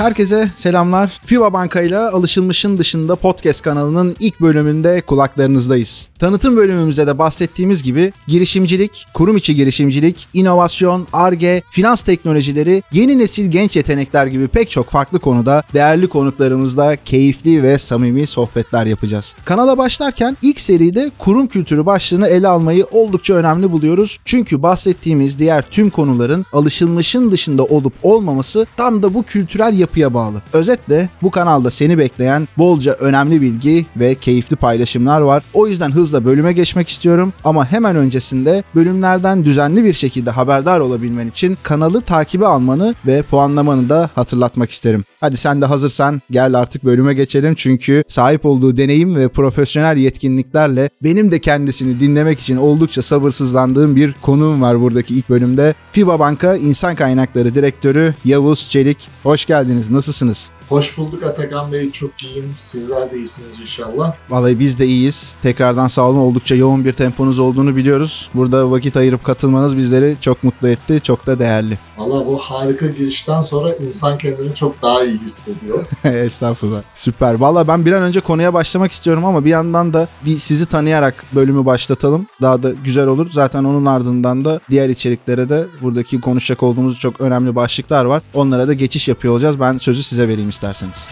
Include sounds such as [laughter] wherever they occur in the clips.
Herkese selamlar. FIBA Banka ile Alışılmışın Dışında podcast kanalının ilk bölümünde kulaklarınızdayız. Tanıtım bölümümüzde de bahsettiğimiz gibi girişimcilik, kurum içi girişimcilik, inovasyon, ARGE, finans teknolojileri, yeni nesil genç yetenekler gibi pek çok farklı konuda değerli konuklarımızla keyifli ve samimi sohbetler yapacağız. Kanala başlarken ilk seride kurum kültürü başlığını ele almayı oldukça önemli buluyoruz. Çünkü bahsettiğimiz diğer tüm konuların alışılmışın dışında olup olmaması tam da bu kültürel yapıya bağlı. Özetle bu kanalda seni bekleyen bolca önemli bilgi ve keyifli paylaşımlar var. O yüzden hızla bölüme geçmek istiyorum ama hemen öncesinde bölümlerden düzenli bir şekilde haberdar olabilmen için kanalı takibe almanı ve puanlamanı da hatırlatmak isterim. Hadi sen de hazırsan gel artık bölüme geçelim çünkü sahip olduğu deneyim ve profesyonel yetkinliklerle benim de kendisini dinlemek için oldukça sabırsızlandığım bir konuğum var buradaki ilk bölümde. FIBA Banka İnsan Kaynakları Direktörü Yavuz Çelik. Hoş geldiniz. Nasılsınız? Hoş bulduk Atakan Bey. Çok iyiyim. Sizler de iyisiniz inşallah. Vallahi biz de iyiyiz. Tekrardan sağ olun. Oldukça yoğun bir temponuz olduğunu biliyoruz. Burada vakit ayırıp katılmanız bizleri çok mutlu etti. Çok da değerli. Valla bu harika girişten sonra insan kendini çok daha iyi hissediyor. [laughs] Estağfurullah. Süper. Valla ben bir an önce konuya başlamak istiyorum ama bir yandan da bir sizi tanıyarak bölümü başlatalım. Daha da güzel olur. Zaten onun ardından da diğer içeriklere de buradaki konuşacak olduğumuz çok önemli başlıklar var. Onlara da geçiş yapıyor olacağız. Ben sözü size vereyim isterseniz.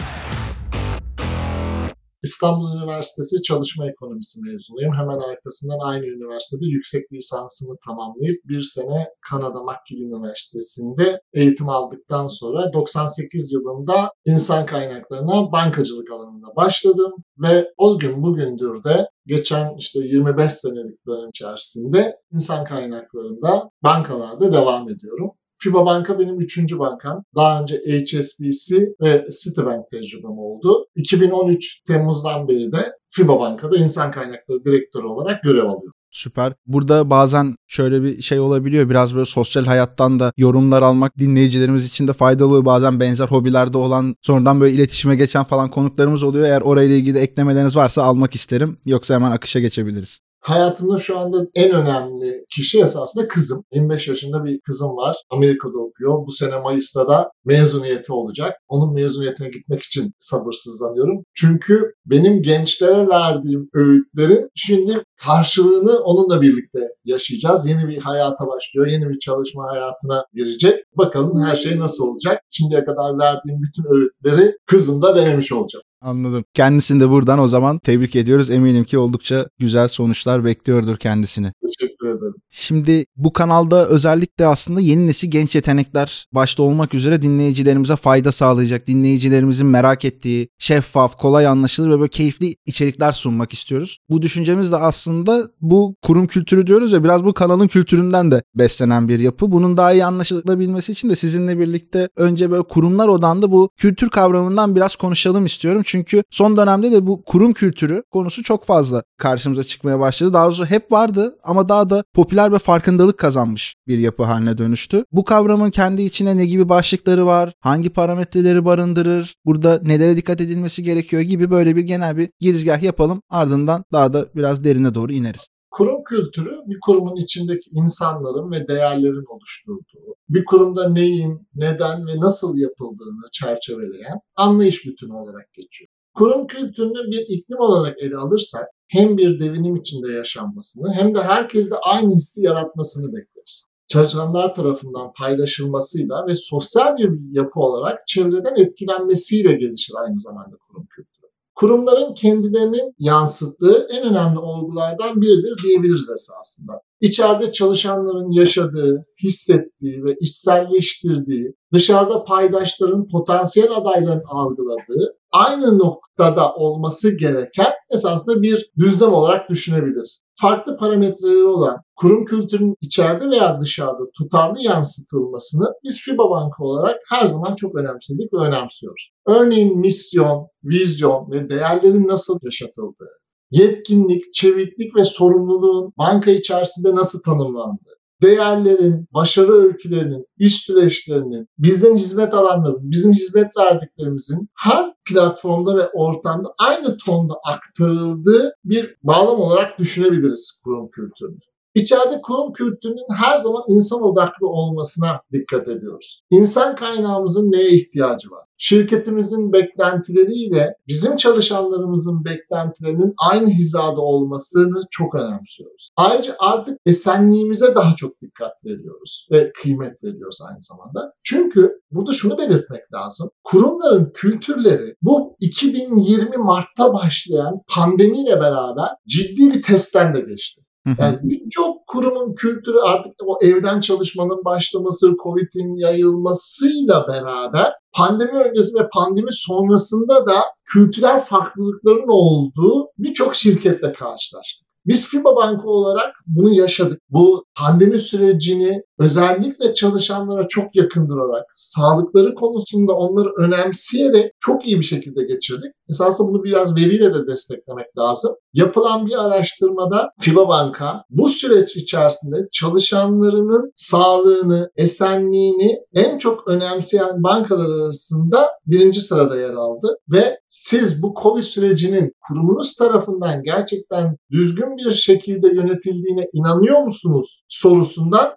İstanbul Üniversitesi Çalışma Ekonomisi mezunuyum. Hemen arkasından aynı üniversitede yüksek lisansımı tamamlayıp bir sene Kanada McGill Üniversitesi'nde eğitim aldıktan sonra 98 yılında insan kaynaklarına bankacılık alanında başladım ve o gün bugündür de geçen işte 25 senelik dönem içerisinde insan kaynaklarında bankalarda devam ediyorum. FIBA Banka benim üçüncü bankam. Daha önce HSBC ve Citibank tecrübem oldu. 2013 Temmuz'dan beri de FIBA Banka'da insan kaynakları direktörü olarak görev alıyorum. Süper. Burada bazen şöyle bir şey olabiliyor. Biraz böyle sosyal hayattan da yorumlar almak dinleyicilerimiz için de faydalı. Bazen benzer hobilerde olan sonradan böyle iletişime geçen falan konuklarımız oluyor. Eğer orayla ilgili eklemeleriniz varsa almak isterim. Yoksa hemen akışa geçebiliriz. Hayatımda şu anda en önemli kişi esasında kızım. 25 yaşında bir kızım var. Amerika'da okuyor. Bu sene Mayıs'ta da mezuniyeti olacak. Onun mezuniyetine gitmek için sabırsızlanıyorum. Çünkü benim gençlere verdiğim öğütlerin şimdi karşılığını onunla birlikte yaşayacağız. Yeni bir hayata başlıyor. Yeni bir çalışma hayatına girecek. Bakalım her şey nasıl olacak. Şimdiye kadar verdiğim bütün öğütleri kızım da denemiş olacak. Anladım. Kendisini de buradan o zaman tebrik ediyoruz. Eminim ki oldukça güzel sonuçlar bekliyordur kendisini. Teşekkür ederim. Şimdi bu kanalda özellikle aslında yeni nesil genç yetenekler başta olmak üzere dinleyicilerimize fayda sağlayacak, dinleyicilerimizin merak ettiği, şeffaf, kolay anlaşılır ve böyle keyifli içerikler sunmak istiyoruz. Bu düşüncemiz de aslında bu kurum kültürü diyoruz ya biraz bu kanalın kültüründen de beslenen bir yapı. Bunun daha iyi anlaşılabilmesi için de sizinle birlikte önce böyle kurumlar odanda bu kültür kavramından biraz konuşalım istiyorum. Çünkü son dönemde de bu kurum kültürü konusu çok fazla karşımıza çıkmaya başladı. Daha doğrusu hep vardı ama daha da popüler ve farkındalık kazanmış bir yapı haline dönüştü. Bu kavramın kendi içine ne gibi başlıkları var, hangi parametreleri barındırır, burada nelere dikkat edilmesi gerekiyor gibi böyle bir genel bir girizgah yapalım. Ardından daha da biraz derine doğru ineriz. Kurum kültürü bir kurumun içindeki insanların ve değerlerin oluşturduğu, bir kurumda neyin, neden ve nasıl yapıldığını çerçeveleyen anlayış bütünü olarak geçiyor. Kurum kültürünü bir iklim olarak ele alırsak hem bir devinim içinde yaşanmasını hem de herkeste aynı hissi yaratmasını bekleriz. Çalışanlar tarafından paylaşılmasıyla ve sosyal bir yapı olarak çevreden etkilenmesiyle gelişir aynı zamanda kurum kültürü. Kurumların kendilerinin yansıttığı en önemli olgulardan biridir diyebiliriz esasında. İçeride çalışanların yaşadığı, hissettiği ve içselleştirdiği, dışarıda paydaşların potansiyel adayların algıladığı aynı noktada olması gereken esasında bir düzlem olarak düşünebiliriz. Farklı parametreleri olan kurum kültürünün içeride veya dışarıda tutarlı yansıtılmasını biz FIBA Banka olarak her zaman çok önemsedik ve önemsiyoruz. Örneğin misyon, vizyon ve değerlerin nasıl yaşatıldığı, yetkinlik, çeviklik ve sorumluluğun banka içerisinde nasıl tanımlandığı, değerlerin, başarı öykülerinin, iş süreçlerinin, bizden hizmet alanların, bizim hizmet verdiklerimizin her platformda ve ortamda aynı tonda aktarıldığı bir bağlam olarak düşünebiliriz kurum kültürünü. İçeride kurum kültürünün her zaman insan odaklı olmasına dikkat ediyoruz. İnsan kaynağımızın neye ihtiyacı var? Şirketimizin beklentileriyle bizim çalışanlarımızın beklentilerinin aynı hizada olmasını çok önemsiyoruz. Ayrıca artık esenliğimize daha çok dikkat veriyoruz ve kıymet veriyoruz aynı zamanda. Çünkü burada şunu belirtmek lazım. Kurumların kültürleri bu 2020 Mart'ta başlayan pandemiyle beraber ciddi bir testten de geçti. Yani birçok kurumun kültürü artık o evden çalışmanın başlaması, Covid'in yayılmasıyla beraber pandemi öncesi ve pandemi sonrasında da kültürel farklılıkların olduğu birçok şirketle karşılaştık. Biz FIBA Banka olarak bunu yaşadık. Bu pandemi sürecini özellikle çalışanlara çok yakın durarak, sağlıkları konusunda onları önemseyerek çok iyi bir şekilde geçirdik. Esasında bunu biraz veriyle de desteklemek lazım. Yapılan bir araştırmada FIBA Banka bu süreç içerisinde çalışanlarının sağlığını, esenliğini en çok önemseyen bankalar arasında birinci sırada yer aldı. Ve siz bu COVID sürecinin kurumunuz tarafından gerçekten düzgün bir şekilde yönetildiğine inanıyor musunuz sorusundan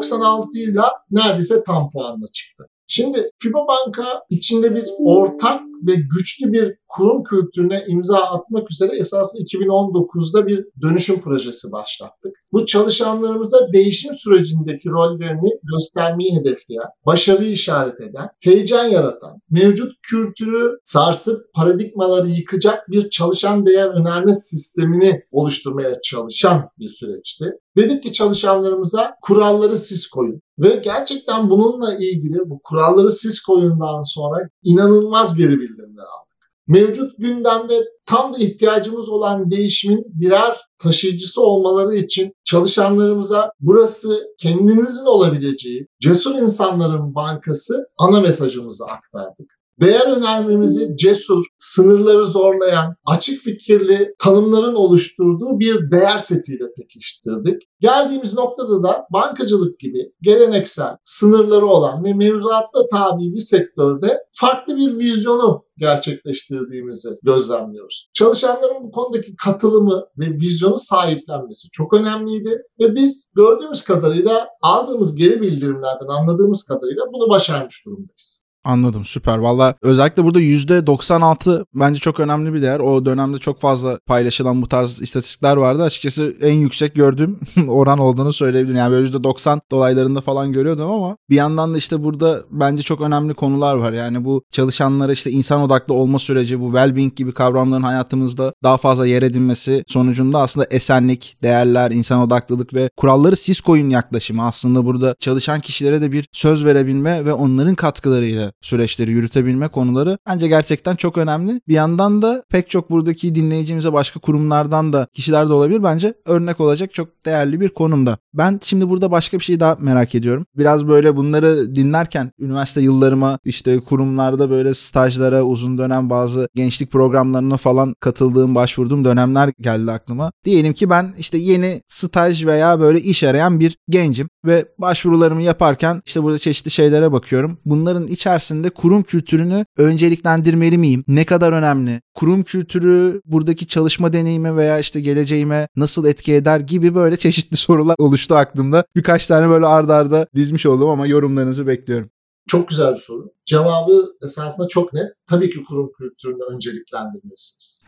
%96 ile neredeyse tam puanla çıktı. Şimdi FIBA Banka içinde biz ortak ve güçlü bir kurum kültürüne imza atmak üzere esasında 2019'da bir dönüşüm projesi başlattık. Bu çalışanlarımıza değişim sürecindeki rollerini göstermeyi hedefleyen, başarıyı işaret eden, heyecan yaratan, mevcut kültürü sarsıp paradigmaları yıkacak bir çalışan değer önerme sistemini oluşturmaya çalışan bir süreçti. Dedik ki çalışanlarımıza kuralları siz koyun. Ve gerçekten bununla ilgili bu kuralları siz koyundan sonra inanılmaz geri bildirimler aldık. Mevcut gündemde tam da ihtiyacımız olan değişimin birer taşıyıcısı olmaları için çalışanlarımıza burası kendinizin olabileceği cesur insanların bankası ana mesajımızı aktardık. Değer önermemizi cesur, sınırları zorlayan, açık fikirli tanımların oluşturduğu bir değer setiyle pekiştirdik. Geldiğimiz noktada da bankacılık gibi geleneksel, sınırları olan ve mevzuatla tabi bir sektörde farklı bir vizyonu gerçekleştirdiğimizi gözlemliyoruz. Çalışanların bu konudaki katılımı ve vizyonu sahiplenmesi çok önemliydi ve biz gördüğümüz kadarıyla aldığımız geri bildirimlerden anladığımız kadarıyla bunu başarmış durumdayız. Anladım süper. Valla özellikle burada %96 bence çok önemli bir değer. O dönemde çok fazla paylaşılan bu tarz istatistikler vardı. Açıkçası en yüksek gördüğüm [laughs] oran olduğunu söyleyebilirim. Yani böyle %90 dolaylarında falan görüyordum ama bir yandan da işte burada bence çok önemli konular var. Yani bu çalışanlara işte insan odaklı olma süreci, bu well-being gibi kavramların hayatımızda daha fazla yer edinmesi sonucunda aslında esenlik, değerler, insan odaklılık ve kuralları siz koyun yaklaşımı aslında burada çalışan kişilere de bir söz verebilme ve onların katkılarıyla süreçleri yürütebilme konuları bence gerçekten çok önemli. Bir yandan da pek çok buradaki dinleyicimize başka kurumlardan da kişiler de olabilir. Bence örnek olacak çok değerli bir konumda. Ben şimdi burada başka bir şey daha merak ediyorum. Biraz böyle bunları dinlerken üniversite yıllarıma işte kurumlarda böyle stajlara, uzun dönem bazı gençlik programlarına falan katıldığım, başvurduğum dönemler geldi aklıma. Diyelim ki ben işte yeni staj veya böyle iş arayan bir gencim ve başvurularımı yaparken işte burada çeşitli şeylere bakıyorum. Bunların içerisinde kurum kültürünü önceliklendirmeli miyim? Ne kadar önemli? Kurum kültürü buradaki çalışma deneyimi veya işte geleceğime nasıl etki eder gibi böyle çeşitli [laughs] sorular oluştu aklımda. Birkaç tane böyle ardarda arda dizmiş oldum ama yorumlarınızı bekliyorum. Çok güzel bir soru. Cevabı esasında çok net. Tabii ki kurum kültürünü önceliklendirmelisiniz.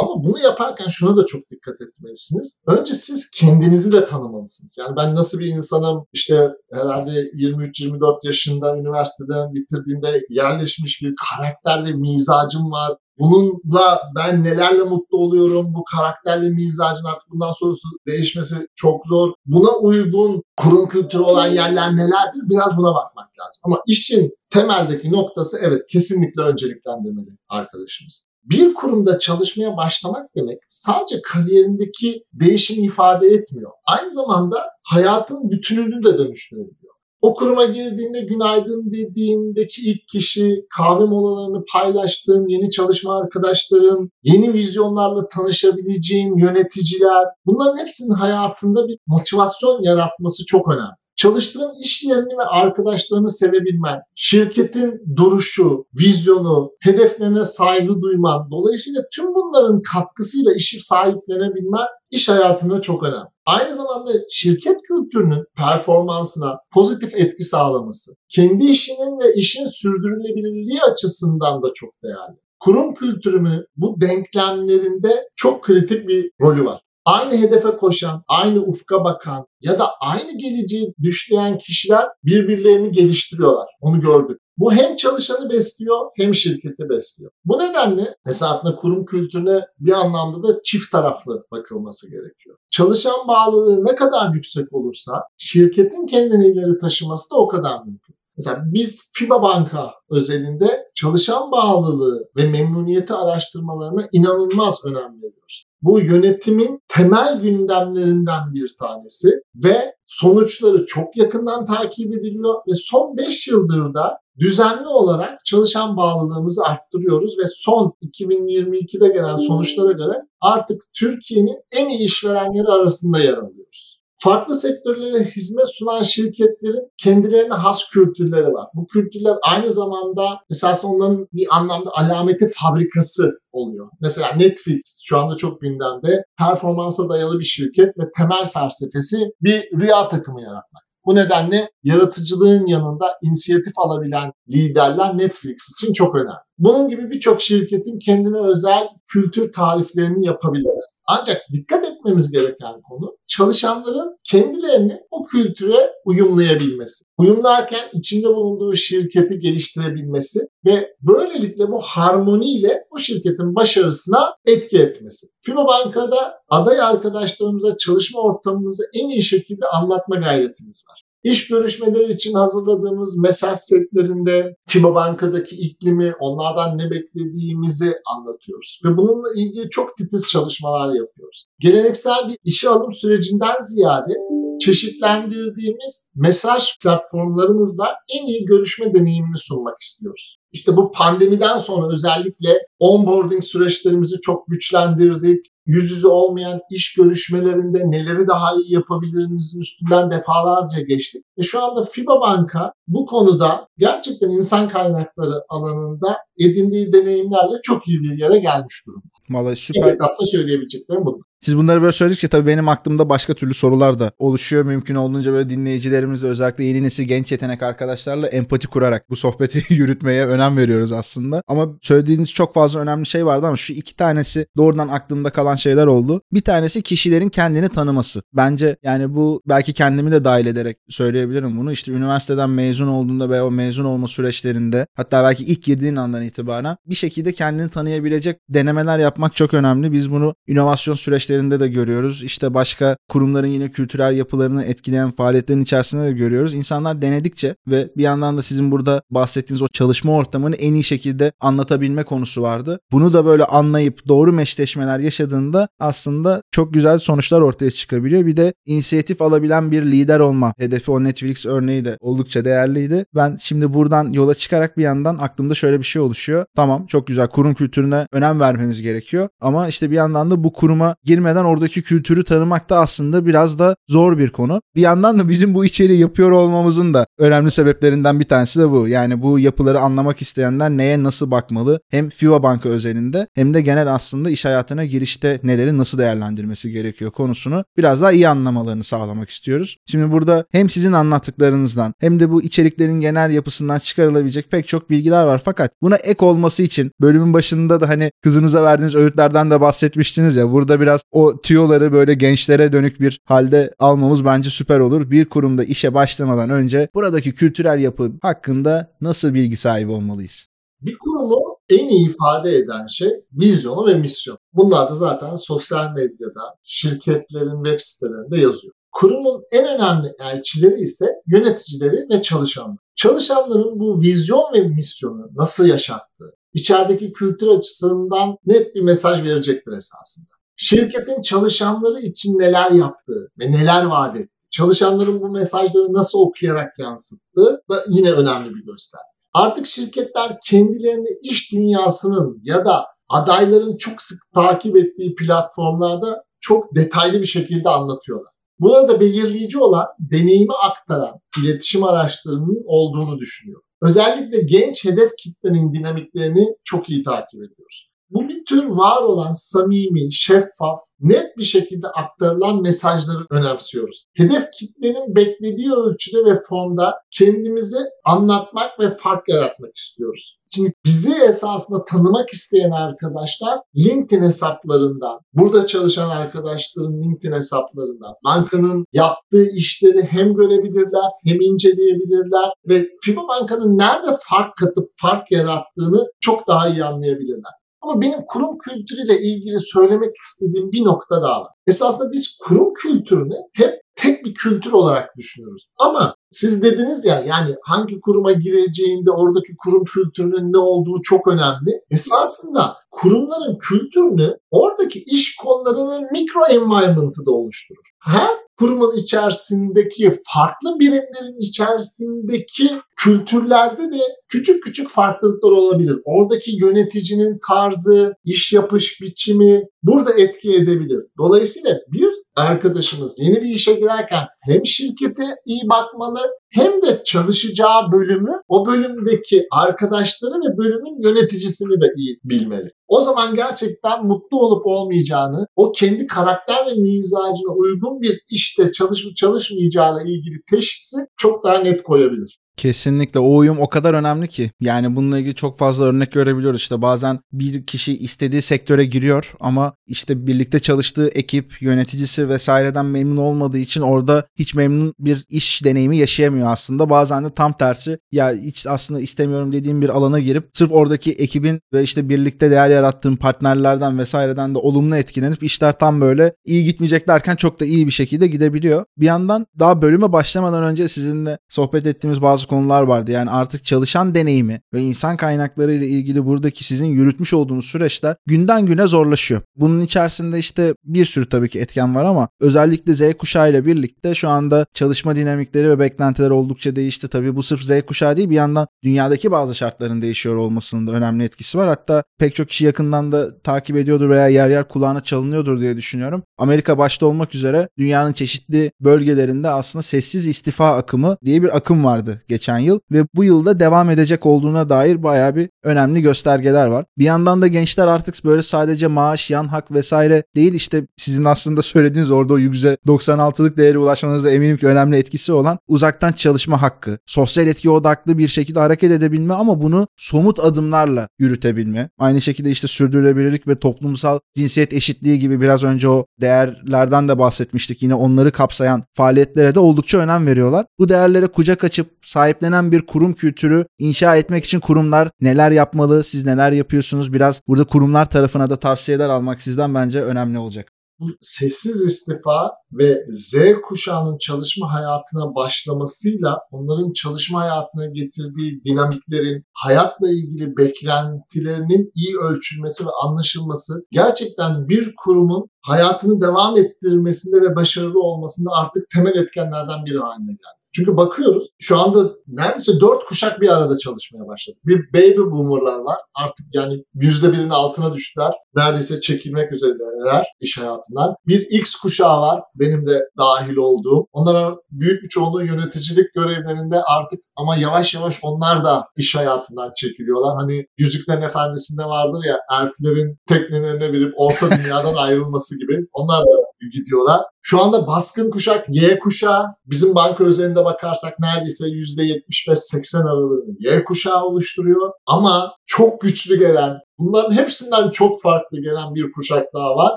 Ama bunu yaparken şuna da çok dikkat etmelisiniz. Önce siz kendinizi de tanımalısınız. Yani ben nasıl bir insanım işte herhalde 23-24 yaşında üniversiteden bitirdiğimde yerleşmiş bir karakter ve mizacım var. Bununla ben nelerle mutlu oluyorum? Bu karakterli mizacın artık bundan sonrası değişmesi çok zor. Buna uygun kurum kültürü olan yerler nelerdir? Biraz buna bakmak lazım. Ama işin temeldeki noktası evet kesinlikle önceliklendirmeli arkadaşımız. Bir kurumda çalışmaya başlamak demek sadece kariyerindeki değişim ifade etmiyor. Aynı zamanda hayatın bütününü de dönüştürebiliyor. O kuruma girdiğinde günaydın dediğindeki ilk kişi, kahve molalarını paylaştığın yeni çalışma arkadaşların, yeni vizyonlarla tanışabileceğin yöneticiler, bunların hepsinin hayatında bir motivasyon yaratması çok önemli çalıştığın iş yerini ve arkadaşlarını sevebilmen, şirketin duruşu, vizyonu, hedeflerine saygı duyman, dolayısıyla tüm bunların katkısıyla işi sahiplenebilmen iş hayatında çok önemli. aynı zamanda şirket kültürünün performansına pozitif etki sağlaması, kendi işinin ve işin sürdürülebilirliği açısından da çok değerli. Kurum kültürünü bu denklemlerinde çok kritik bir rolü var aynı hedefe koşan, aynı ufka bakan ya da aynı geleceği düşleyen kişiler birbirlerini geliştiriyorlar. Onu gördük. Bu hem çalışanı besliyor hem şirketi besliyor. Bu nedenle esasında kurum kültürüne bir anlamda da çift taraflı bakılması gerekiyor. Çalışan bağlılığı ne kadar yüksek olursa şirketin kendini ileri taşıması da o kadar mümkün. Mesela biz FIBA Banka özelinde çalışan bağlılığı ve memnuniyeti araştırmalarına inanılmaz önem veriyoruz. Bu yönetimin temel gündemlerinden bir tanesi ve sonuçları çok yakından takip ediliyor ve son 5 yıldır da düzenli olarak çalışan bağlılığımızı arttırıyoruz ve son 2022'de gelen sonuçlara göre artık Türkiye'nin en iyi işverenleri arasında yer alıyoruz farklı sektörlere hizmet sunan şirketlerin kendilerine has kültürleri var. Bu kültürler aynı zamanda esas onların bir anlamda alameti fabrikası oluyor. Mesela Netflix şu anda çok gündemde performansa dayalı bir şirket ve temel felsefesi bir rüya takımı yaratmak. Bu nedenle yaratıcılığın yanında inisiyatif alabilen liderler Netflix için çok önemli. Bunun gibi birçok şirketin kendine özel kültür tariflerini yapabiliriz. Ancak dikkat etmemiz gereken konu çalışanların kendilerini o kültüre uyumlayabilmesi. Uyumlarken içinde bulunduğu şirketi geliştirebilmesi ve böylelikle bu harmoniyle o şirketin başarısına etki etmesi. FIBA Banka'da aday arkadaşlarımıza çalışma ortamımızı en iyi şekilde anlatma gayretimiz var. İş görüşmeleri için hazırladığımız mesaj setlerinde FIBA Banka'daki iklimi, onlardan ne beklediğimizi anlatıyoruz. Ve bununla ilgili çok titiz çalışmalar yapıyoruz. Geleneksel bir işe alım sürecinden ziyade çeşitlendirdiğimiz mesaj platformlarımızla en iyi görüşme deneyimini sunmak istiyoruz. İşte bu pandemiden sonra özellikle onboarding süreçlerimizi çok güçlendirdik. Yüz yüze olmayan iş görüşmelerinde neleri daha iyi yapabilirimizin üstünden defalarca geçtik. Ve şu anda FIBA Banka bu konuda gerçekten insan kaynakları alanında edindiği deneyimlerle çok iyi bir yere gelmiş durumda. Vallahi süper. İlk etapta söyleyebileceklerim bunlar. Siz bunları böyle söyledikçe tabii benim aklımda başka türlü sorular da oluşuyor. Mümkün olduğunca böyle dinleyicilerimizle özellikle yeni nesil genç yetenek arkadaşlarla empati kurarak bu sohbeti [laughs] yürütmeye önem veriyoruz aslında. Ama söylediğiniz çok fazla önemli şey vardı ama şu iki tanesi doğrudan aklımda kalan şeyler oldu. Bir tanesi kişilerin kendini tanıması. Bence yani bu belki kendimi de dahil ederek söyleyebilirim bunu. İşte üniversiteden mezun olduğunda ve o mezun olma süreçlerinde hatta belki ilk girdiğin andan itibaren bir şekilde kendini tanıyabilecek denemeler yapmak çok önemli. Biz bunu inovasyon süreçleri süreçlerinde de görüyoruz. İşte başka kurumların yine kültürel yapılarını etkileyen faaliyetlerin içerisinde de görüyoruz. İnsanlar denedikçe ve bir yandan da sizin burada bahsettiğiniz o çalışma ortamını en iyi şekilde anlatabilme konusu vardı. Bunu da böyle anlayıp doğru meşleşmeler yaşadığında aslında çok güzel sonuçlar ortaya çıkabiliyor. Bir de inisiyatif alabilen bir lider olma hedefi o Netflix örneği de oldukça değerliydi. Ben şimdi buradan yola çıkarak bir yandan aklımda şöyle bir şey oluşuyor. Tamam çok güzel kurum kültürüne önem vermemiz gerekiyor ama işte bir yandan da bu kuruma girme girmeden oradaki kültürü tanımak da aslında biraz da zor bir konu. Bir yandan da bizim bu içeriği yapıyor olmamızın da önemli sebeplerinden bir tanesi de bu. Yani bu yapıları anlamak isteyenler neye nasıl bakmalı? Hem FIBA Banka özelinde hem de genel aslında iş hayatına girişte neleri nasıl değerlendirmesi gerekiyor konusunu biraz daha iyi anlamalarını sağlamak istiyoruz. Şimdi burada hem sizin anlattıklarınızdan hem de bu içeriklerin genel yapısından çıkarılabilecek pek çok bilgiler var. Fakat buna ek olması için bölümün başında da hani kızınıza verdiğiniz öğütlerden de bahsetmiştiniz ya burada biraz o tüyoları böyle gençlere dönük bir halde almamız bence süper olur. Bir kurumda işe başlamadan önce buradaki kültürel yapı hakkında nasıl bilgi sahibi olmalıyız? Bir kurumu en iyi ifade eden şey vizyonu ve misyon. Bunlar da zaten sosyal medyada, şirketlerin web sitelerinde yazıyor. Kurumun en önemli elçileri ise yöneticileri ve çalışanlar. Çalışanların bu vizyon ve misyonu nasıl yaşattığı, içerideki kültür açısından net bir mesaj verecektir esasında şirketin çalışanları için neler yaptığı ve neler vaat etti, çalışanların bu mesajları nasıl okuyarak yansıttığı da yine önemli bir gösterge. Artık şirketler kendilerini iş dünyasının ya da adayların çok sık takip ettiği platformlarda çok detaylı bir şekilde anlatıyorlar. Burada belirleyici olan deneyimi aktaran iletişim araçlarının olduğunu düşünüyor. Özellikle genç hedef kitlenin dinamiklerini çok iyi takip ediyoruz. Bu bir tür var olan samimi, şeffaf, net bir şekilde aktarılan mesajları önemsiyoruz. Hedef kitlenin beklediği ölçüde ve formda kendimizi anlatmak ve fark yaratmak istiyoruz. Şimdi bizi esasında tanımak isteyen arkadaşlar LinkedIn hesaplarından, burada çalışan arkadaşların LinkedIn hesaplarından, bankanın yaptığı işleri hem görebilirler hem inceleyebilirler ve FIBA Banka'nın nerede fark katıp fark yarattığını çok daha iyi anlayabilirler. Ama benim kurum kültürüyle ilgili söylemek istediğim bir nokta daha var. Esasında biz kurum kültürünü hep tek bir kültür olarak düşünüyoruz. Ama siz dediniz ya yani hangi kuruma gireceğinde oradaki kurum kültürünün ne olduğu çok önemli. Esasında kurumların kültürünü oradaki iş kollarının mikro environment'ı da oluşturur. Her kurumun içerisindeki farklı birimlerin içerisindeki kültürlerde de küçük küçük farklılıklar olabilir. Oradaki yöneticinin tarzı, iş yapış biçimi burada etki edebilir. Dolayısıyla bir arkadaşımız yeni bir işe girerken hem şirkete iyi bakmalı hem de çalışacağı bölümü o bölümdeki arkadaşları ve bölümün yöneticisini de iyi bilmeli. O zaman gerçekten mutlu olup olmayacağını, o kendi karakter ve mizacına uygun bir işte çalışıp çalışmayacağına ilgili teşhisi çok daha net koyabilir. Kesinlikle o uyum o kadar önemli ki. Yani bununla ilgili çok fazla örnek görebiliyoruz. İşte bazen bir kişi istediği sektöre giriyor ama işte birlikte çalıştığı ekip, yöneticisi vesaireden memnun olmadığı için orada hiç memnun bir iş deneyimi yaşayamıyor aslında. Bazen de tam tersi ya hiç aslında istemiyorum dediğim bir alana girip sırf oradaki ekibin ve işte birlikte değer yarattığım partnerlerden vesaireden de olumlu etkilenip işler tam böyle iyi gitmeyecek derken çok da iyi bir şekilde gidebiliyor. Bir yandan daha bölüme başlamadan önce sizinle sohbet ettiğimiz bazı konular vardı. Yani artık çalışan deneyimi ve insan kaynakları ile ilgili buradaki sizin yürütmüş olduğunuz süreçler günden güne zorlaşıyor. Bunun içerisinde işte bir sürü tabii ki etken var ama özellikle Z kuşağı ile birlikte şu anda çalışma dinamikleri ve beklentiler oldukça değişti. Tabii bu sırf Z kuşağı değil bir yandan dünyadaki bazı şartların değişiyor olmasının da önemli etkisi var. Hatta pek çok kişi yakından da takip ediyordur veya yer yer kulağına çalınıyordur diye düşünüyorum. Amerika başta olmak üzere dünyanın çeşitli bölgelerinde aslında sessiz istifa akımı diye bir akım vardı geçen yıl ve bu yılda devam edecek olduğuna dair bayağı bir önemli göstergeler var. Bir yandan da gençler artık böyle sadece maaş, yan hak vesaire değil işte sizin aslında söylediğiniz orada o %96'lık değeri ulaşmanızda eminim ki önemli etkisi olan uzaktan çalışma hakkı, sosyal etki odaklı bir şekilde hareket edebilme ama bunu somut adımlarla yürütebilme. Aynı şekilde işte sürdürülebilirlik ve toplumsal cinsiyet eşitliği gibi biraz önce o değerlerden de bahsetmiştik. Yine onları kapsayan faaliyetlere de oldukça önem veriyorlar. Bu değerlere kucak açıp sahiplenen bir kurum kültürü inşa etmek için kurumlar neler yapmalı, siz neler yapıyorsunuz? Biraz burada kurumlar tarafına da tavsiyeler almak sizden bence önemli olacak bu sessiz istifa ve Z kuşağının çalışma hayatına başlamasıyla onların çalışma hayatına getirdiği dinamiklerin hayatla ilgili beklentilerinin iyi ölçülmesi ve anlaşılması gerçekten bir kurumun hayatını devam ettirmesinde ve başarılı olmasında artık temel etkenlerden biri haline geldi. Çünkü bakıyoruz şu anda neredeyse dört kuşak bir arada çalışmaya başladı. Bir baby boomerlar var. Artık yani yüzde birinin altına düştüler. Neredeyse çekilmek üzereler iş hayatından. Bir X kuşağı var. Benim de dahil olduğum. Onlara büyük bir çoğunluğu yöneticilik görevlerinde artık ama yavaş yavaş onlar da iş hayatından çekiliyorlar. Hani Yüzüklerin Efendisi'nde vardır ya elflerin teknelerine binip orta dünyadan [laughs] ayrılması gibi. Onlar da gidiyorlar. Şu anda baskın kuşak Y kuşağı. Bizim banka özelinde bakarsak neredeyse %75-80 aralığını Y kuşağı oluşturuyor. Ama çok güçlü gelen Bunların hepsinden çok farklı gelen bir kuşak daha var.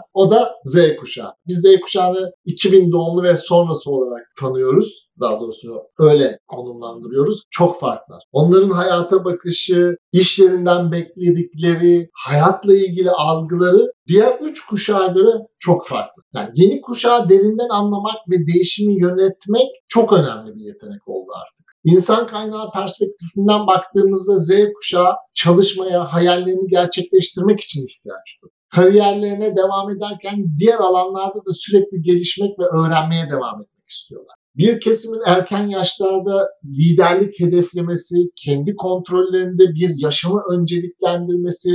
O da Z kuşağı. Biz Z kuşağını 2000 doğumlu ve sonrası olarak tanıyoruz. Daha doğrusu öyle konumlandırıyoruz. Çok farklılar. Onların hayata bakışı, iş yerinden bekledikleri, hayatla ilgili algıları diğer üç kuşağa göre çok farklı. Yani yeni kuşağı derinden anlamak ve değişimi yönetmek çok önemli bir yetenek oldu artık. İnsan kaynağı perspektifinden baktığımızda Z kuşağı çalışmaya, hayallerini gerçekleştirmek için ihtiyaç duyuyor. Kariyerlerine devam ederken diğer alanlarda da sürekli gelişmek ve öğrenmeye devam etmek istiyorlar bir kesimin erken yaşlarda liderlik hedeflemesi, kendi kontrollerinde bir yaşamı önceliklendirmesi,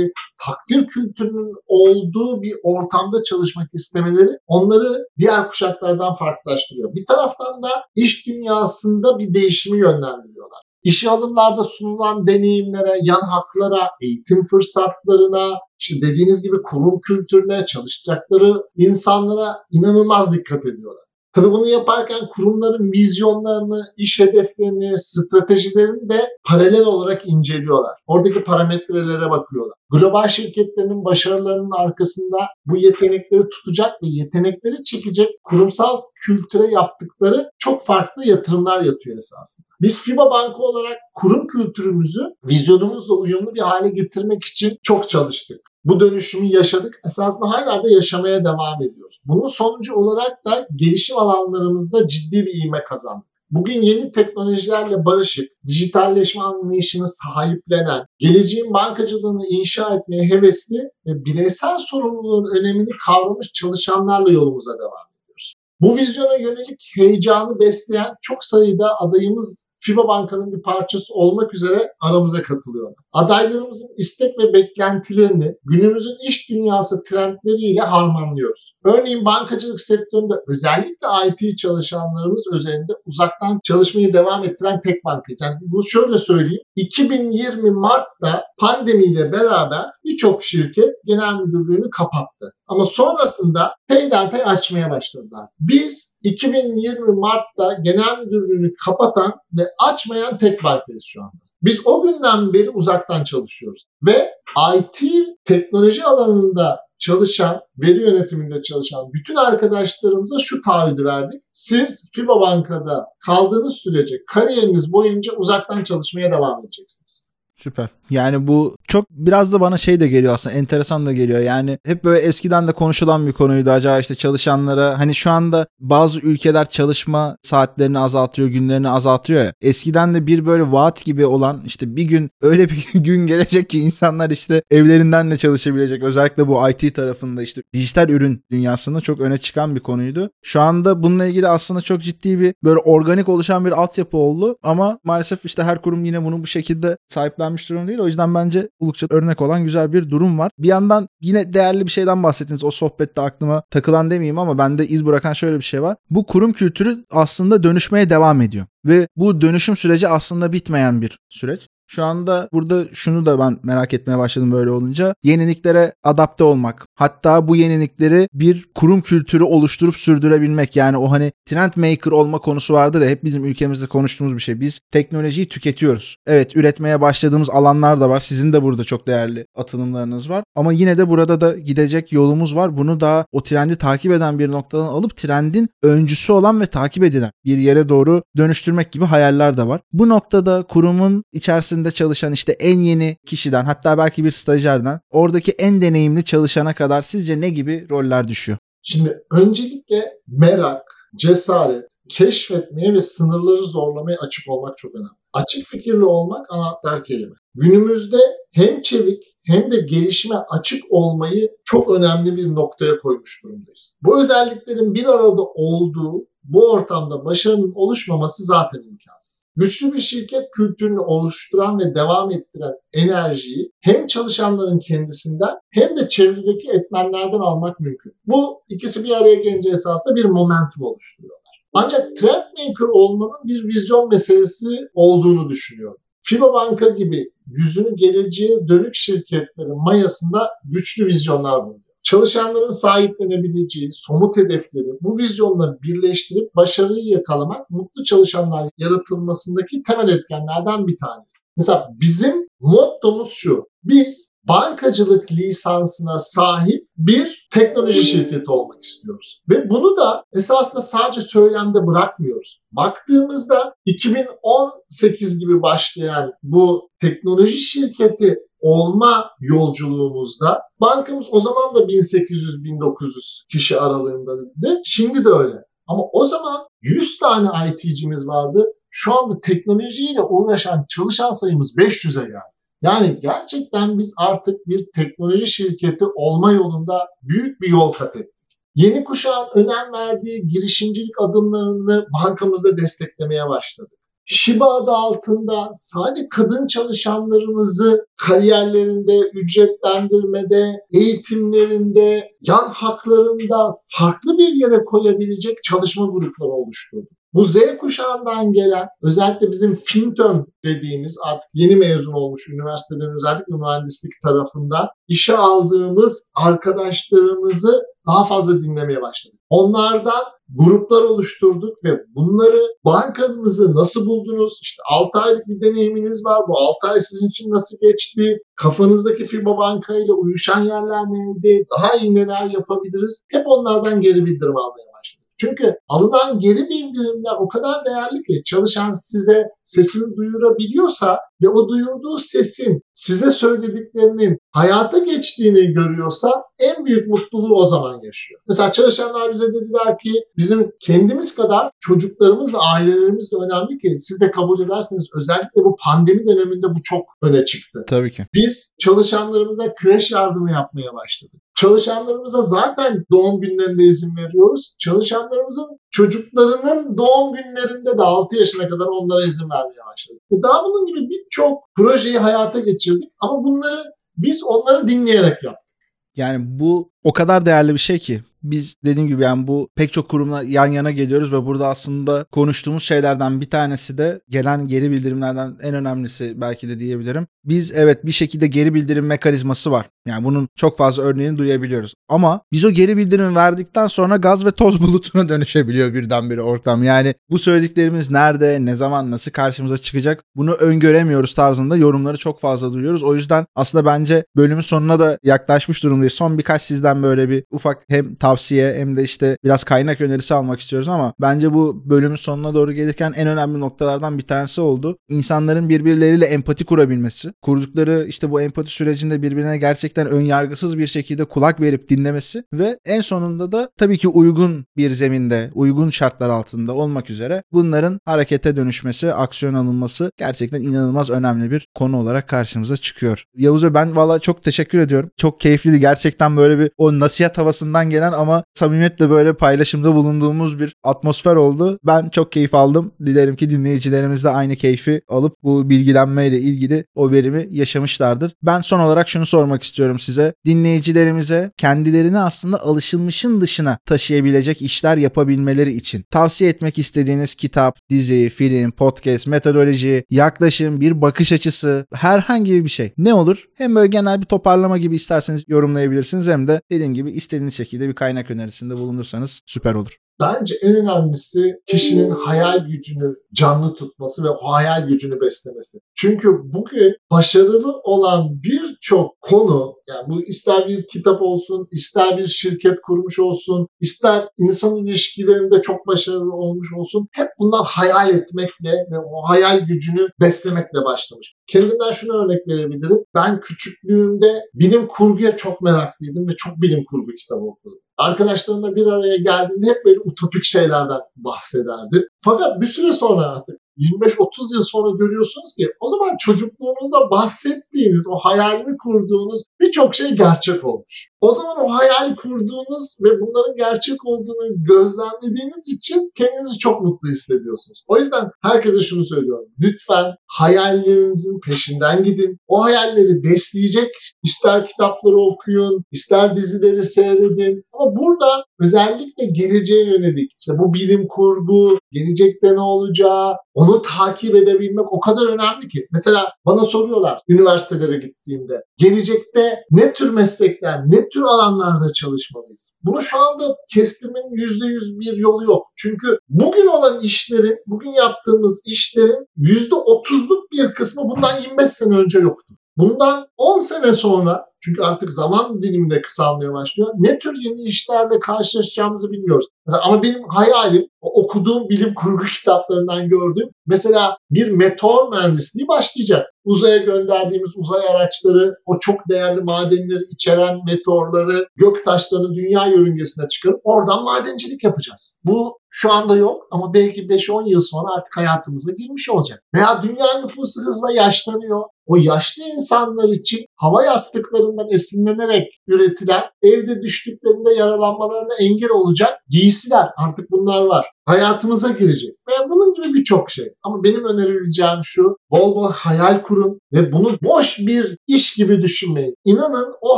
takdir kültürünün olduğu bir ortamda çalışmak istemeleri onları diğer kuşaklardan farklılaştırıyor. Bir taraftan da iş dünyasında bir değişimi yönlendiriyorlar. İşe alımlarda sunulan deneyimlere, yan haklara, eğitim fırsatlarına, işte dediğiniz gibi kurum kültürüne, çalışacakları insanlara inanılmaz dikkat ediyorlar. Tabii bunu yaparken kurumların vizyonlarını, iş hedeflerini, stratejilerini de paralel olarak inceliyorlar. Oradaki parametrelere bakıyorlar. Global şirketlerin başarılarının arkasında bu yetenekleri tutacak ve yetenekleri çekecek kurumsal kültüre yaptıkları çok farklı yatırımlar yatıyor esasında. Biz FIBA Banka olarak kurum kültürümüzü vizyonumuzla uyumlu bir hale getirmek için çok çalıştık bu dönüşümü yaşadık. Esasında hala da yaşamaya devam ediyoruz. Bunun sonucu olarak da gelişim alanlarımızda ciddi bir ivme kazandık. Bugün yeni teknolojilerle barışık, dijitalleşme anlayışını sahiplenen, geleceğin bankacılığını inşa etmeye hevesli ve bireysel sorumluluğun önemini kavramış çalışanlarla yolumuza devam ediyoruz. Bu vizyona yönelik heyecanı besleyen çok sayıda adayımız FIBA Banka'nın bir parçası olmak üzere aramıza katılıyorlar. Adaylarımızın istek ve beklentilerini günümüzün iş dünyası trendleriyle harmanlıyoruz. Örneğin bankacılık sektöründe özellikle IT çalışanlarımız üzerinde uzaktan çalışmayı devam ettiren tek bankayız. Yani bunu şöyle söyleyeyim. 2020 Mart'ta pandemiyle beraber birçok şirket genel müdürlüğünü kapattı. Ama sonrasında peyderpey açmaya başladılar. Biz 2020 Mart'ta genel müdürlüğünü kapatan ve açmayan tek bankayız şu anda. Biz o günden beri uzaktan çalışıyoruz ve IT teknoloji alanında çalışan, veri yönetiminde çalışan bütün arkadaşlarımıza şu taahhüdü verdik. Siz FIBA Banka'da kaldığınız sürece kariyeriniz boyunca uzaktan çalışmaya devam edeceksiniz. Süper. Yani bu çok biraz da bana şey de geliyor aslında enteresan da geliyor. Yani hep böyle eskiden de konuşulan bir konuydu. Acaba işte çalışanlara hani şu anda bazı ülkeler çalışma saatlerini azaltıyor, günlerini azaltıyor ya. Eskiden de bir böyle vaat gibi olan işte bir gün [laughs] öyle bir gün gelecek ki insanlar işte evlerinden de çalışabilecek. Özellikle bu IT tarafında işte dijital ürün dünyasında çok öne çıkan bir konuydu. Şu anda bununla ilgili aslında çok ciddi bir böyle organik oluşan bir altyapı oldu ama maalesef işte her kurum yine bunu bu şekilde sahiplenmiş durum değil. O yüzden bence oldukça örnek olan güzel bir durum var. Bir yandan yine değerli bir şeyden bahsettiniz. O sohbette aklıma takılan demeyeyim ama bende iz bırakan şöyle bir şey var. Bu kurum kültürü aslında dönüşmeye devam ediyor. Ve bu dönüşüm süreci aslında bitmeyen bir süreç. Şu anda burada şunu da ben merak etmeye başladım böyle olunca. Yeniliklere adapte olmak. Hatta bu yenilikleri bir kurum kültürü oluşturup sürdürebilmek. Yani o hani trend maker olma konusu vardır ya hep bizim ülkemizde konuştuğumuz bir şey. Biz teknolojiyi tüketiyoruz. Evet üretmeye başladığımız alanlar da var. Sizin de burada çok değerli atılımlarınız var. Ama yine de burada da gidecek yolumuz var. Bunu daha o trendi takip eden bir noktadan alıp trendin öncüsü olan ve takip edilen bir yere doğru dönüştürmek gibi hayaller de var. Bu noktada kurumun içerisinde içerisinde çalışan işte en yeni kişiden hatta belki bir stajyerden oradaki en deneyimli çalışana kadar sizce ne gibi roller düşüyor? Şimdi öncelikle merak, cesaret, keşfetmeye ve sınırları zorlamaya açık olmak çok önemli. Açık fikirli olmak anahtar kelime. Günümüzde hem çevik hem de gelişime açık olmayı çok önemli bir noktaya koymuş durumdayız. Bu özelliklerin bir arada olduğu bu ortamda başarının oluşmaması zaten imkansız. Güçlü bir şirket kültürünü oluşturan ve devam ettiren enerjiyi hem çalışanların kendisinden hem de çevredeki etmenlerden almak mümkün. Bu ikisi bir araya gelince esasında bir momentum oluşturuyorlar. Ancak trendmaker olmanın bir vizyon meselesi olduğunu düşünüyorum. FIBA Banka gibi yüzünü geleceğe dönük şirketlerin mayasında güçlü vizyonlar bulunuyor çalışanların sahiplenebileceği somut hedefleri bu vizyonla birleştirip başarıyı yakalamak mutlu çalışanlar yaratılmasındaki temel etkenlerden bir tanesi. Mesela bizim mottomuz şu. Biz bankacılık lisansına sahip bir teknoloji şirketi olmak istiyoruz. Ve bunu da esasında sadece söylemde bırakmıyoruz. Baktığımızda 2018 gibi başlayan bu teknoloji şirketi olma yolculuğumuzda bankamız o zaman da 1800-1900 kişi aralığındaydı. Şimdi de öyle. Ama o zaman 100 tane IT'cimiz vardı. Şu anda teknolojiyle uğraşan çalışan sayımız 500'e geldi. Yani gerçekten biz artık bir teknoloji şirketi olma yolunda büyük bir yol kat ettik. Yeni kuşağın önem verdiği girişimcilik adımlarını bankamızda desteklemeye başladık. Shiba adı altında sadece kadın çalışanlarımızı kariyerlerinde, ücretlendirmede, eğitimlerinde, yan haklarında farklı bir yere koyabilecek çalışma grupları oluşturduk. Bu Z kuşağından gelen özellikle bizim Finton dediğimiz artık yeni mezun olmuş üniversitelerin özellikle mühendislik tarafından işe aldığımız arkadaşlarımızı daha fazla dinlemeye başladık. Onlardan gruplar oluşturduk ve bunları bankamızı nasıl buldunuz? İşte 6 aylık bir deneyiminiz var. Bu 6 ay sizin için nasıl geçti? Kafanızdaki FIBA Banka ile uyuşan yerler neydi? Daha iyi neler yapabiliriz? Hep onlardan geri bildirim almaya başladık. Çünkü alınan geri bildirimler o kadar değerli ki çalışan size sesini duyurabiliyorsa ve o duyurduğu sesin size söylediklerinin hayata geçtiğini görüyorsa en büyük mutluluğu o zaman yaşıyor. Mesela çalışanlar bize dediler ki bizim kendimiz kadar çocuklarımız ve ailelerimiz de önemli ki siz de kabul ederseniz özellikle bu pandemi döneminde bu çok öne çıktı. Tabii ki. Biz çalışanlarımıza kreş yardımı yapmaya başladık. Çalışanlarımıza zaten doğum günlerinde izin veriyoruz. Çalışanlarımızın çocuklarının doğum günlerinde de 6 yaşına kadar onlara izin vermeye başladık. Ve daha bunun gibi birçok projeyi hayata geçirdik ama bunları biz onları dinleyerek yaptık. Yani bu o kadar değerli bir şey ki biz dediğim gibi yani bu pek çok kurumla yan yana geliyoruz ve burada aslında konuştuğumuz şeylerden bir tanesi de gelen geri bildirimlerden en önemlisi belki de diyebilirim. Biz evet bir şekilde geri bildirim mekanizması var. Yani bunun çok fazla örneğini duyabiliyoruz. Ama biz o geri bildirimi verdikten sonra gaz ve toz [laughs] bulutuna dönüşebiliyor birdenbire ortam. Yani bu söylediklerimiz nerede, ne zaman, nasıl karşımıza çıkacak bunu öngöremiyoruz tarzında yorumları çok fazla duyuyoruz. O yüzden aslında bence bölümün sonuna da yaklaşmış durumdayız. Son birkaç sizden böyle bir ufak hem tavsiye hem de işte biraz kaynak önerisi almak istiyoruz ama bence bu bölümün sonuna doğru gelirken en önemli noktalardan bir tanesi oldu. İnsanların birbirleriyle empati kurabilmesi. Kurdukları işte bu empati sürecinde birbirine gerçekten ön yargısız bir şekilde kulak verip dinlemesi ve en sonunda da tabii ki uygun bir zeminde, uygun şartlar altında olmak üzere bunların harekete dönüşmesi, aksiyon alınması gerçekten inanılmaz önemli bir konu olarak karşımıza çıkıyor. Yavuz'a ben valla çok teşekkür ediyorum. Çok keyifliydi. Gerçekten böyle bir o nasihat havasından gelen ama samimiyetle böyle paylaşımda bulunduğumuz bir atmosfer oldu. Ben çok keyif aldım. Dilerim ki dinleyicilerimiz de aynı keyfi alıp bu bilgilenmeyle ilgili o verimi yaşamışlardır. Ben son olarak şunu sormak istiyorum size. Dinleyicilerimize kendilerini aslında alışılmışın dışına taşıyabilecek işler yapabilmeleri için tavsiye etmek istediğiniz kitap, dizi, film, podcast, metodoloji, yaklaşım, bir bakış açısı, herhangi bir şey. Ne olur? Hem böyle genel bir toparlama gibi isterseniz yorumlayabilirsiniz hem de dediğim gibi istediğiniz şekilde bir kaynak önerisinde bulunursanız süper olur. Bence en önemlisi kişinin hayal gücünü canlı tutması ve o hayal gücünü beslemesi. Çünkü bugün başarılı olan birçok konu yani bu ister bir kitap olsun, ister bir şirket kurmuş olsun, ister insan ilişkilerinde çok başarılı olmuş olsun hep bunlar hayal etmekle ve o hayal gücünü beslemekle başlamış. Kendimden şunu örnek verebilirim. Ben küçüklüğümde bilim kurguya çok meraklıydım ve çok bilim kurgu kitabı okudum. Arkadaşlarımla bir araya geldiğinde hep böyle utopik şeylerden bahsederdim. Fakat bir süre sonra artık 25-30 yıl sonra görüyorsunuz ki o zaman çocukluğunuzda bahsettiğiniz, o hayalini kurduğunuz birçok şey gerçek olmuş. O zaman o hayal kurduğunuz ve bunların gerçek olduğunu gözlemlediğiniz için kendinizi çok mutlu hissediyorsunuz. O yüzden herkese şunu söylüyorum. Lütfen hayallerinizin peşinden gidin. O hayalleri besleyecek ister kitapları okuyun, ister dizileri seyredin. Ama burada özellikle geleceğe yönelik işte bu bilim kurgu, gelecekte ne olacağı, onu takip edebilmek o kadar önemli ki. Mesela bana soruyorlar üniversitelere gittiğimde gelecekte ne tür meslekler, ne tür alanlarda çalışmalıyız? Bunu şu anda kestirmenin %100 bir yolu yok. Çünkü bugün olan işlerin, bugün yaptığımız işlerin %30'luk bir kısmı bundan 25 sene önce yoktu. Bundan 10 sene sonra çünkü artık zaman diliminde kısalmaya başlıyor. Ne tür yeni işlerle karşılaşacağımızı bilmiyoruz. Mesela ama benim hayalim okuduğum bilim kurgu [laughs] kitaplarından gördüğüm mesela bir meteor mühendisliği başlayacak. Uzaya gönderdiğimiz uzay araçları o çok değerli madenleri içeren meteorları gök taşlarını dünya yörüngesine çıkarıp oradan madencilik yapacağız. Bu şu anda yok ama belki 5-10 yıl sonra artık hayatımıza girmiş olacak. Veya dünya nüfusu hızla yaşlanıyor. O yaşlı insanlar için hava yastıklarından esinlenerek üretilen evde düştüklerinde yaralanmalarına engel olacak giysiler artık bunlar var. hayatımıza girecek ve bunun gibi birçok şey. Ama benim önerebileceğim şu bol bol hayal kurun ve bunu boş bir iş gibi düşünmeyin. İnanın o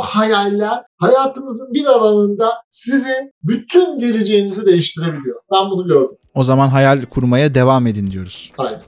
hayaller hayatınızın bir alanında sizin bütün geleceğinizi değiştirebiliyor. Ben bunu gördüm. O zaman hayal kurmaya devam edin diyoruz. Aynen.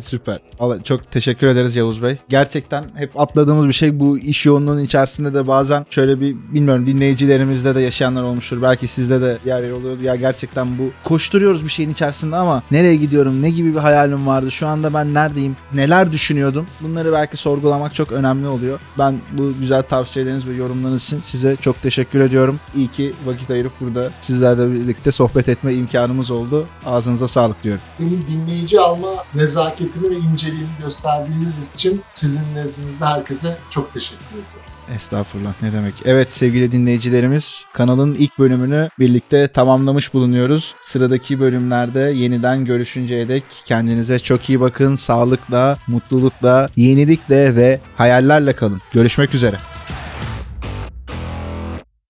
[laughs] Süper. Vallahi çok teşekkür ederiz Yavuz Bey. Gerçekten hep atladığımız bir şey bu iş yoğunluğunun içerisinde de bazen şöyle bir bilmiyorum dinleyicilerimizde de yaşayanlar olmuştur. Belki sizde de yer yer oluyordu. Ya gerçekten bu koşturuyoruz bir şeyin içerisinde ama nereye gidiyorum? Ne gibi bir hayalim vardı? Şu anda ben neredeyim? Neler düşünüyordum? Bunları belki sorgulamak çok önemli oluyor. Ben bu güzel tavsiyeleriniz ve yorumlarınız için size çok teşekkür ediyorum. İyi ki vakit ayırıp burada sizlerle birlikte sohbet etme imkanımız oldu. Ağzınıza sağlık diyorum. Beni dinleyici alma nezaketini ve inceliğini gösterdiğiniz için sizin nezdinizde herkese çok teşekkür ediyorum. Estağfurullah ne demek. Evet sevgili dinleyicilerimiz kanalın ilk bölümünü birlikte tamamlamış bulunuyoruz. Sıradaki bölümlerde yeniden görüşünceye dek kendinize çok iyi bakın. Sağlıkla, mutlulukla, yenilikle ve hayallerle kalın. Görüşmek üzere.